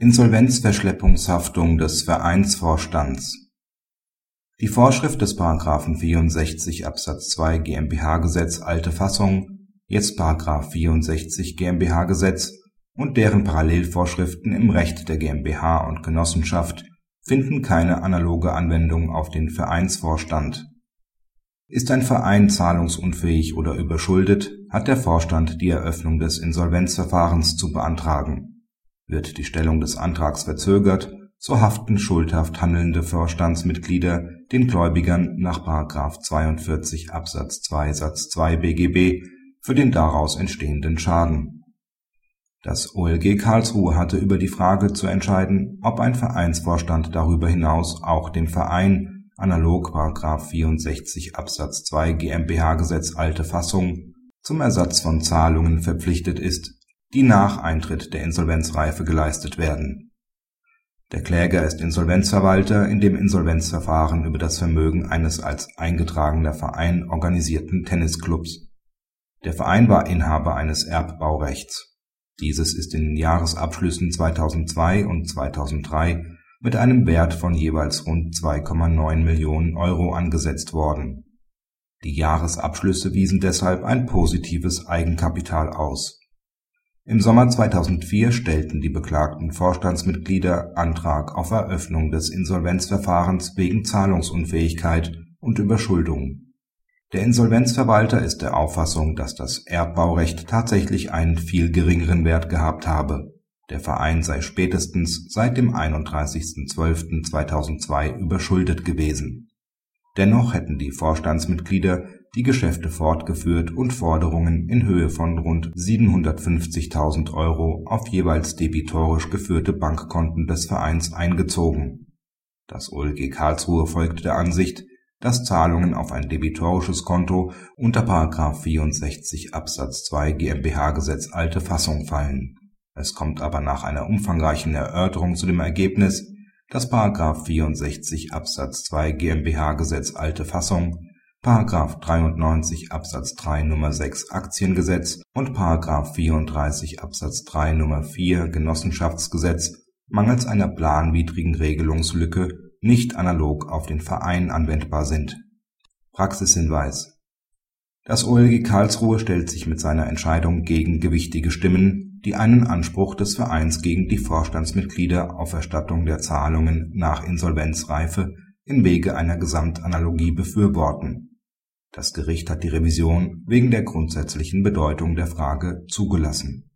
Insolvenzverschleppungshaftung des Vereinsvorstands Die Vorschrift des § 64 Absatz 2 GmbH-Gesetz (alte Fassung), jetzt § 64 GmbH-Gesetz und deren Parallelvorschriften im Recht der GmbH und Genossenschaft finden keine analoge Anwendung auf den Vereinsvorstand. Ist ein Verein zahlungsunfähig oder überschuldet, hat der Vorstand die Eröffnung des Insolvenzverfahrens zu beantragen. Wird die Stellung des Antrags verzögert, so haften schuldhaft handelnde Vorstandsmitglieder den Gläubigern nach § 42 Absatz 2 Satz 2 BGB für den daraus entstehenden Schaden. Das OLG Karlsruhe hatte über die Frage zu entscheiden, ob ein Vereinsvorstand darüber hinaus auch dem Verein analog § 64 Absatz 2 GmbH-Gesetz alte Fassung zum Ersatz von Zahlungen verpflichtet ist die nach Eintritt der Insolvenzreife geleistet werden. Der Kläger ist Insolvenzverwalter in dem Insolvenzverfahren über das Vermögen eines als eingetragener Verein organisierten Tennisclubs. Der Verein war Inhaber eines Erbbaurechts. Dieses ist in den Jahresabschlüssen 2002 und 2003 mit einem Wert von jeweils rund 2,9 Millionen Euro angesetzt worden. Die Jahresabschlüsse wiesen deshalb ein positives Eigenkapital aus im Sommer 2004 stellten die beklagten Vorstandsmitglieder Antrag auf Eröffnung des Insolvenzverfahrens wegen Zahlungsunfähigkeit und Überschuldung. Der Insolvenzverwalter ist der Auffassung, dass das Erbbaurecht tatsächlich einen viel geringeren Wert gehabt habe. Der Verein sei spätestens seit dem 31.12.2002 überschuldet gewesen. Dennoch hätten die Vorstandsmitglieder die Geschäfte fortgeführt und Forderungen in Höhe von rund 750.000 Euro auf jeweils debitorisch geführte Bankkonten des Vereins eingezogen. Das OLG Karlsruhe folgte der Ansicht, dass Zahlungen auf ein debitorisches Konto unter § 64 Absatz 2 GmbH-Gesetz alte Fassung fallen. Es kommt aber nach einer umfangreichen Erörterung zu dem Ergebnis, dass § 64 Absatz 2 GmbH-Gesetz alte Fassung § 93 Absatz 3 Nr. 6 Aktiengesetz und § 34 Absatz 3 Nr. 4 Genossenschaftsgesetz mangels einer planwidrigen Regelungslücke nicht analog auf den Verein anwendbar sind. Praxishinweis Das OLG Karlsruhe stellt sich mit seiner Entscheidung gegen gewichtige Stimmen, die einen Anspruch des Vereins gegen die Vorstandsmitglieder auf Erstattung der Zahlungen nach Insolvenzreife im Wege einer Gesamtanalogie befürworten. Das Gericht hat die Revision wegen der grundsätzlichen Bedeutung der Frage zugelassen